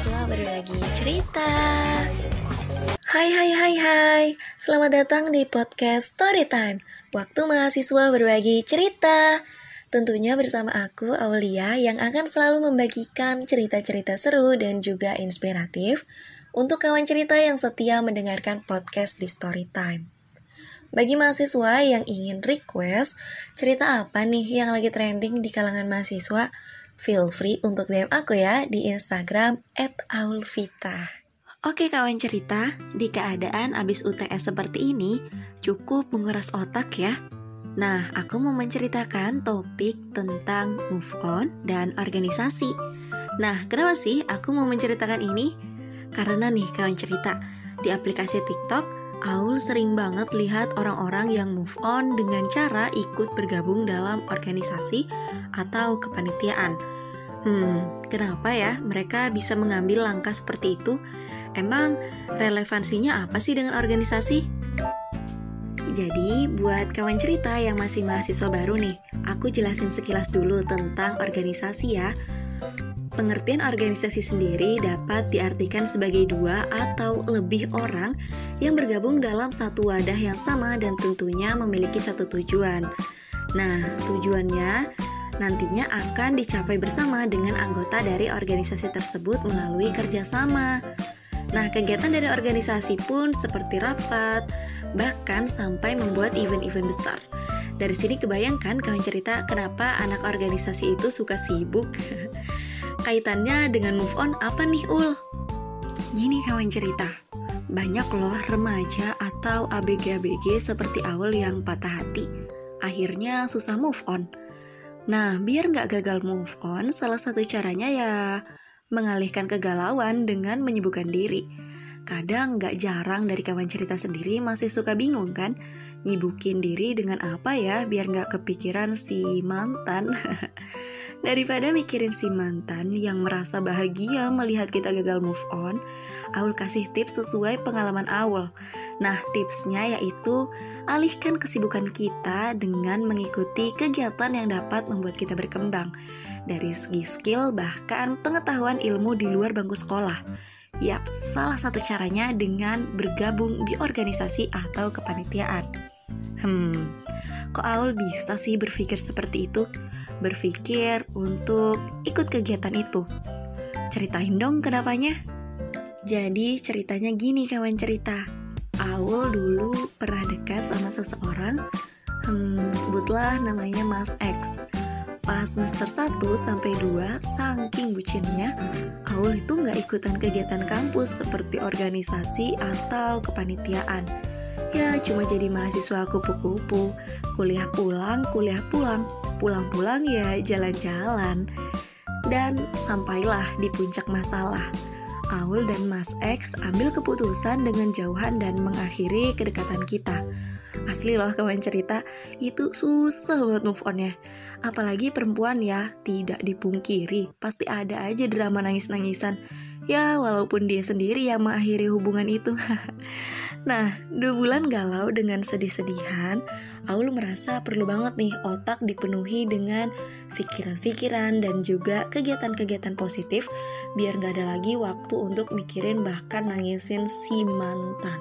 mahasiswa berbagi cerita. Hai hai hai hai, selamat datang di podcast Storytime, waktu mahasiswa berbagi cerita. Tentunya bersama aku, Aulia, yang akan selalu membagikan cerita-cerita seru dan juga inspiratif untuk kawan cerita yang setia mendengarkan podcast di Storytime. Bagi mahasiswa yang ingin request cerita apa nih yang lagi trending di kalangan mahasiswa, feel free untuk DM aku ya di Instagram @aulvita. Oke kawan cerita, di keadaan abis UTS seperti ini, cukup menguras otak ya. Nah, aku mau menceritakan topik tentang move on dan organisasi. Nah, kenapa sih aku mau menceritakan ini? Karena nih kawan cerita, di aplikasi TikTok Aul sering banget lihat orang-orang yang move on dengan cara ikut bergabung dalam organisasi atau kepanitiaan. Hmm, kenapa ya mereka bisa mengambil langkah seperti itu? Emang relevansinya apa sih dengan organisasi? Jadi, buat kawan cerita yang masih mahasiswa baru nih, aku jelasin sekilas dulu tentang organisasi ya. Pengertian organisasi sendiri dapat diartikan sebagai dua atau lebih orang yang bergabung dalam satu wadah yang sama dan tentunya memiliki satu tujuan. Nah, tujuannya nantinya akan dicapai bersama dengan anggota dari organisasi tersebut melalui kerjasama. Nah, kegiatan dari organisasi pun seperti rapat, bahkan sampai membuat event-event besar. Dari sini kebayangkan kawan cerita kenapa anak organisasi itu suka sibuk kaitannya dengan move on apa nih Ul? Gini kawan cerita, banyak loh remaja atau ABG-ABG seperti Aul yang patah hati, akhirnya susah move on. Nah, biar nggak gagal move on, salah satu caranya ya mengalihkan kegalauan dengan menyibukkan diri. Kadang nggak jarang dari kawan cerita sendiri masih suka bingung kan, nyibukin diri dengan apa ya biar nggak kepikiran si mantan. Daripada mikirin si mantan yang merasa bahagia melihat kita gagal move on, Aul kasih tips sesuai pengalaman Aul. Nah, tipsnya yaitu alihkan kesibukan kita dengan mengikuti kegiatan yang dapat membuat kita berkembang dari segi skill bahkan pengetahuan ilmu di luar bangku sekolah. Yap, salah satu caranya dengan bergabung di organisasi atau kepanitiaan. Hmm, kok Aul bisa sih berpikir seperti itu? berpikir untuk ikut kegiatan itu. Ceritain dong kenapanya. Jadi ceritanya gini kawan cerita. Awal dulu pernah dekat sama seseorang, hmm, sebutlah namanya Mas X. Pas semester 1 sampai 2, saking bucinnya, Aul itu nggak ikutan kegiatan kampus seperti organisasi atau kepanitiaan. Ya cuma jadi mahasiswa kupu-kupu, kuliah pulang, kuliah pulang, pulang-pulang ya jalan-jalan. Dan sampailah di puncak masalah. Aul dan Mas X ambil keputusan dengan jauhan dan mengakhiri kedekatan kita. Asli loh kawan cerita, itu susah buat move onnya. Apalagi perempuan ya, tidak dipungkiri, pasti ada aja drama nangis-nangisan. Ya, walaupun dia sendiri yang mengakhiri hubungan itu. nah, dua bulan galau dengan sedih-sedihan, Aul merasa perlu banget nih otak dipenuhi dengan pikiran-pikiran dan juga kegiatan-kegiatan positif biar gak ada lagi waktu untuk mikirin bahkan nangisin si mantan.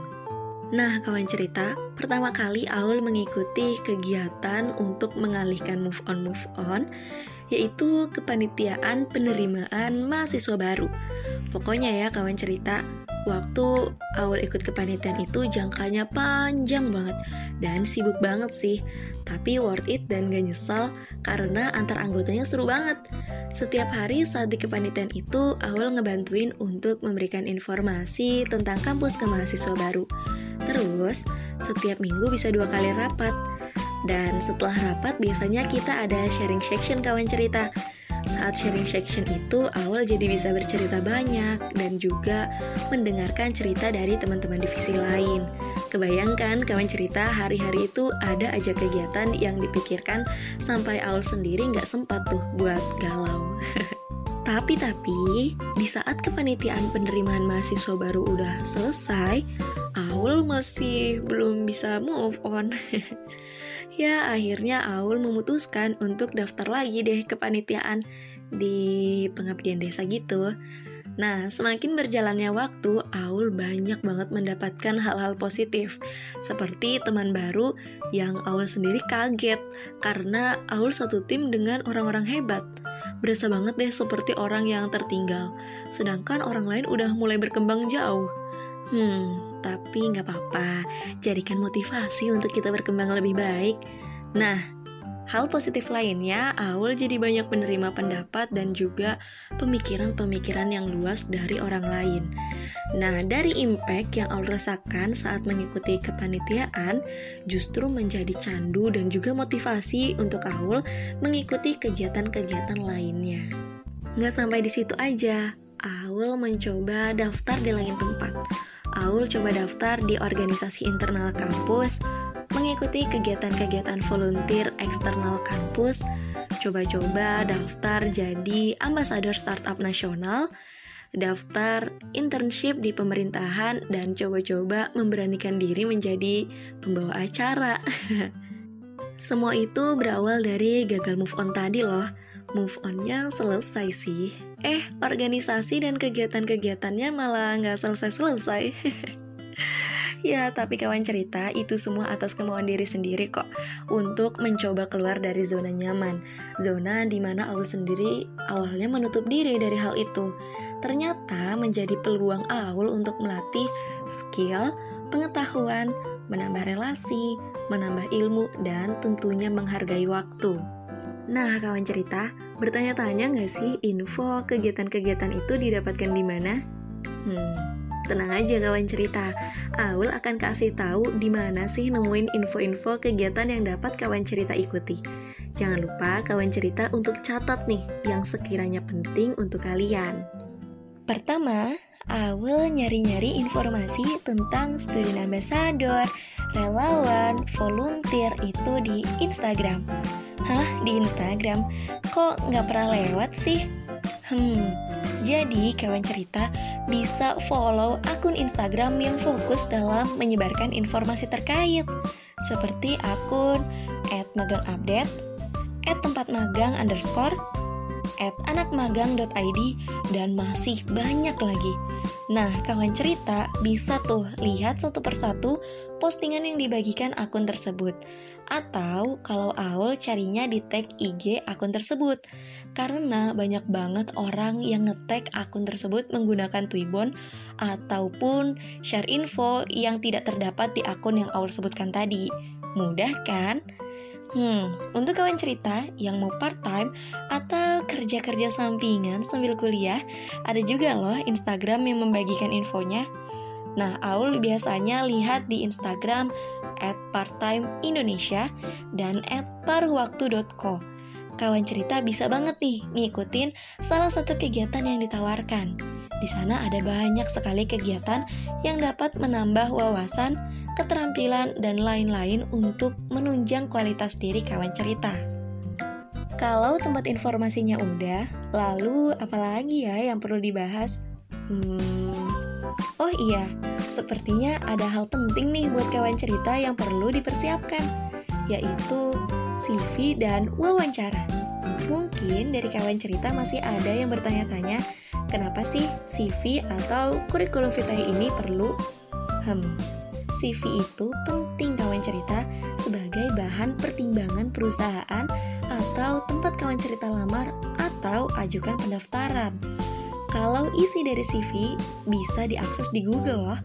Nah, kawan cerita, pertama kali Aul mengikuti kegiatan untuk mengalihkan move on move on yaitu kepanitiaan penerimaan mahasiswa baru. Pokoknya ya kawan cerita, Waktu awal ikut kepanitiaan itu jangkanya panjang banget dan sibuk banget sih. Tapi worth it dan gak nyesal karena antar anggotanya seru banget. Setiap hari saat di kepanitiaan itu, awal ngebantuin untuk memberikan informasi tentang kampus ke mahasiswa baru. Terus, setiap minggu bisa dua kali rapat. Dan setelah rapat biasanya kita ada sharing section kawan cerita saat sharing section itu, awal jadi bisa bercerita banyak dan juga mendengarkan cerita dari teman-teman divisi lain. Kebayangkan kawan cerita hari-hari itu ada aja kegiatan yang dipikirkan sampai awal sendiri nggak sempat tuh buat galau. tapi tapi di saat kepanitiaan penerimaan mahasiswa baru udah selesai, Aul masih belum bisa move on. Ya, akhirnya Aul memutuskan untuk daftar lagi deh ke panitiaan di pengabdian desa gitu. Nah, semakin berjalannya waktu, Aul banyak banget mendapatkan hal-hal positif. Seperti teman baru yang Aul sendiri kaget karena Aul satu tim dengan orang-orang hebat. Berasa banget deh seperti orang yang tertinggal. Sedangkan orang lain udah mulai berkembang jauh. Hmm, tapi nggak apa-apa. Jadikan motivasi untuk kita berkembang lebih baik. Nah, Hal positif lainnya, Aul jadi banyak menerima pendapat dan juga pemikiran-pemikiran yang luas dari orang lain. Nah, dari impact yang Aul rasakan saat mengikuti kepanitiaan, justru menjadi candu dan juga motivasi untuk Aul mengikuti kegiatan-kegiatan lainnya. Nggak sampai di situ aja, Aul mencoba daftar di lain tempat. Aul coba daftar di organisasi internal kampus, mengikuti kegiatan-kegiatan volunteer eksternal kampus, coba-coba daftar jadi ambasador startup nasional, daftar internship di pemerintahan, dan coba-coba memberanikan diri menjadi pembawa acara. Semua itu berawal dari gagal move on tadi loh. Move onnya selesai sih. Eh, organisasi dan kegiatan-kegiatannya malah nggak selesai-selesai. Ya, tapi kawan cerita itu semua atas kemauan diri sendiri kok untuk mencoba keluar dari zona nyaman. Zona di mana Aul sendiri awalnya menutup diri dari hal itu. Ternyata menjadi peluang Aul untuk melatih skill, pengetahuan, menambah relasi, menambah ilmu, dan tentunya menghargai waktu. Nah, kawan cerita, bertanya-tanya nggak sih info kegiatan-kegiatan itu didapatkan di mana? Hmm, Tenang aja kawan cerita, Aul akan kasih tahu di mana sih nemuin info-info kegiatan yang dapat kawan cerita ikuti. Jangan lupa kawan cerita untuk catat nih yang sekiranya penting untuk kalian. Pertama, Aul nyari-nyari informasi tentang student ambassador, relawan, volunteer itu di Instagram. Hah, di Instagram? Kok nggak pernah lewat sih? Hmm, jadi kawan cerita bisa follow akun Instagram yang fokus dalam menyebarkan informasi terkait seperti akun @magangupdate, @tempatmagang underscore, anakmagang.id, dan masih banyak lagi. Nah, kawan cerita bisa tuh lihat satu persatu postingan yang dibagikan akun tersebut. Atau kalau Aul carinya di tag IG akun tersebut karena banyak banget orang yang ngetek akun tersebut menggunakan Twibbon ataupun share info yang tidak terdapat di akun yang Aul sebutkan tadi. Mudah kan? Hmm, untuk kawan cerita yang mau part-time atau kerja-kerja sampingan sambil kuliah, ada juga loh Instagram yang membagikan infonya. Nah, Aul biasanya lihat di Instagram at parttime dan at parwaktu.co kawan cerita bisa banget nih ngikutin salah satu kegiatan yang ditawarkan. Di sana ada banyak sekali kegiatan yang dapat menambah wawasan, keterampilan, dan lain-lain untuk menunjang kualitas diri kawan cerita. Kalau tempat informasinya udah, lalu apalagi ya yang perlu dibahas? Hmm, oh iya, sepertinya ada hal penting nih buat kawan cerita yang perlu dipersiapkan, yaitu CV, dan wawancara. Mungkin dari kawan cerita masih ada yang bertanya-tanya, kenapa sih CV atau kurikulum vitae ini perlu? Hmm, CV itu penting kawan cerita sebagai bahan pertimbangan perusahaan atau tempat kawan cerita lamar atau ajukan pendaftaran. Kalau isi dari CV bisa diakses di Google loh.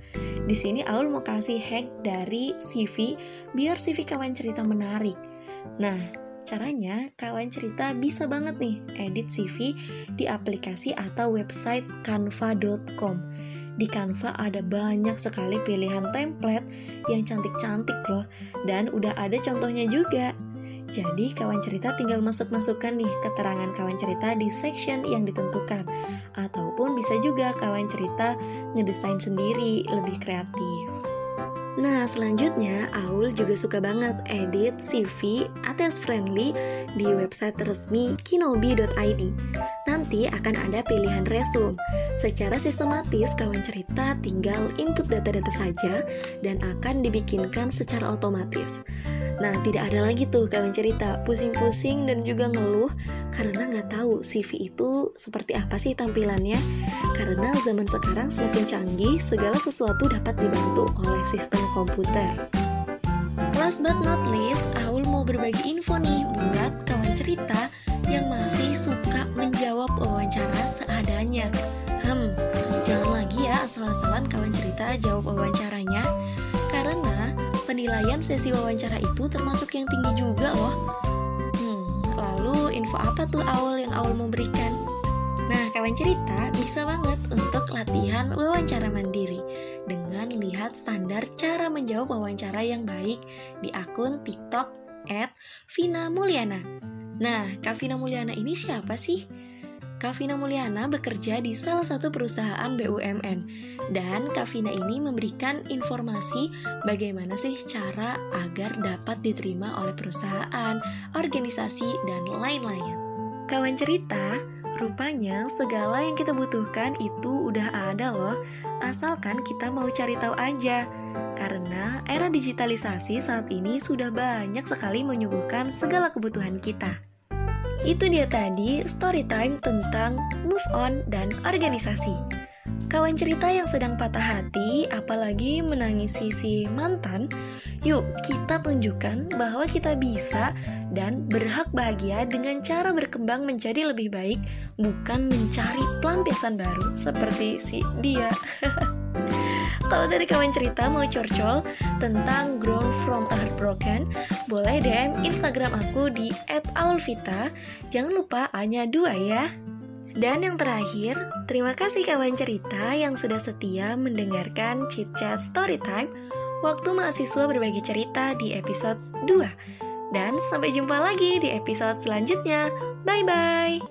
Di sini Aul mau kasih hack dari CV biar CV kawan cerita menarik. Nah, caranya kawan cerita bisa banget nih edit CV di aplikasi atau website canva.com. Di Canva ada banyak sekali pilihan template yang cantik-cantik loh dan udah ada contohnya juga. Jadi kawan cerita tinggal masuk-masukkan nih keterangan kawan cerita di section yang ditentukan Ataupun bisa juga kawan cerita ngedesain sendiri lebih kreatif Nah, selanjutnya Aul juga suka banget edit CV attach friendly di website resmi kinobi.id. Nanti akan ada pilihan resume. Secara sistematis, kawan cerita tinggal input data-data saja dan akan dibikinkan secara otomatis. Nah, tidak ada lagi tuh kawan cerita pusing-pusing dan juga ngeluh karena nggak tahu CV itu seperti apa sih tampilannya. Karena zaman sekarang semakin canggih, segala sesuatu dapat dibantu oleh sistem komputer. Last but not least, Aul mau berbagi info nih buat kawan cerita yang masih suka asal-asalan kawan cerita jawab wawancaranya, karena penilaian sesi wawancara itu termasuk yang tinggi juga loh. Hmm, lalu info apa tuh Aul yang Aul mau berikan? Nah, kawan cerita bisa banget untuk latihan wawancara mandiri dengan lihat standar cara menjawab wawancara yang baik di akun TikTok at Vina Mulyana. Nah, Kak Vina Mulyana ini siapa sih? Kavina Mulyana bekerja di salah satu perusahaan BUMN dan Kavina ini memberikan informasi bagaimana sih cara agar dapat diterima oleh perusahaan, organisasi, dan lain-lain. Kawan cerita, rupanya segala yang kita butuhkan itu udah ada loh, asalkan kita mau cari tahu aja. Karena era digitalisasi saat ini sudah banyak sekali menyuguhkan segala kebutuhan kita. Itu dia tadi story time tentang move on dan organisasi. Kawan cerita yang sedang patah hati, apalagi menangisi si mantan, yuk kita tunjukkan bahwa kita bisa dan berhak bahagia dengan cara berkembang menjadi lebih baik, bukan mencari pelampiasan baru seperti si dia. Kalau dari kawan cerita mau curcol tentang Grown From a Heartbroken, boleh DM Instagram aku di @aulvita. Jangan lupa hanya dua ya. Dan yang terakhir, terima kasih kawan cerita yang sudah setia mendengarkan Chit Chat Storytime waktu mahasiswa berbagi cerita di episode 2. Dan sampai jumpa lagi di episode selanjutnya. Bye bye.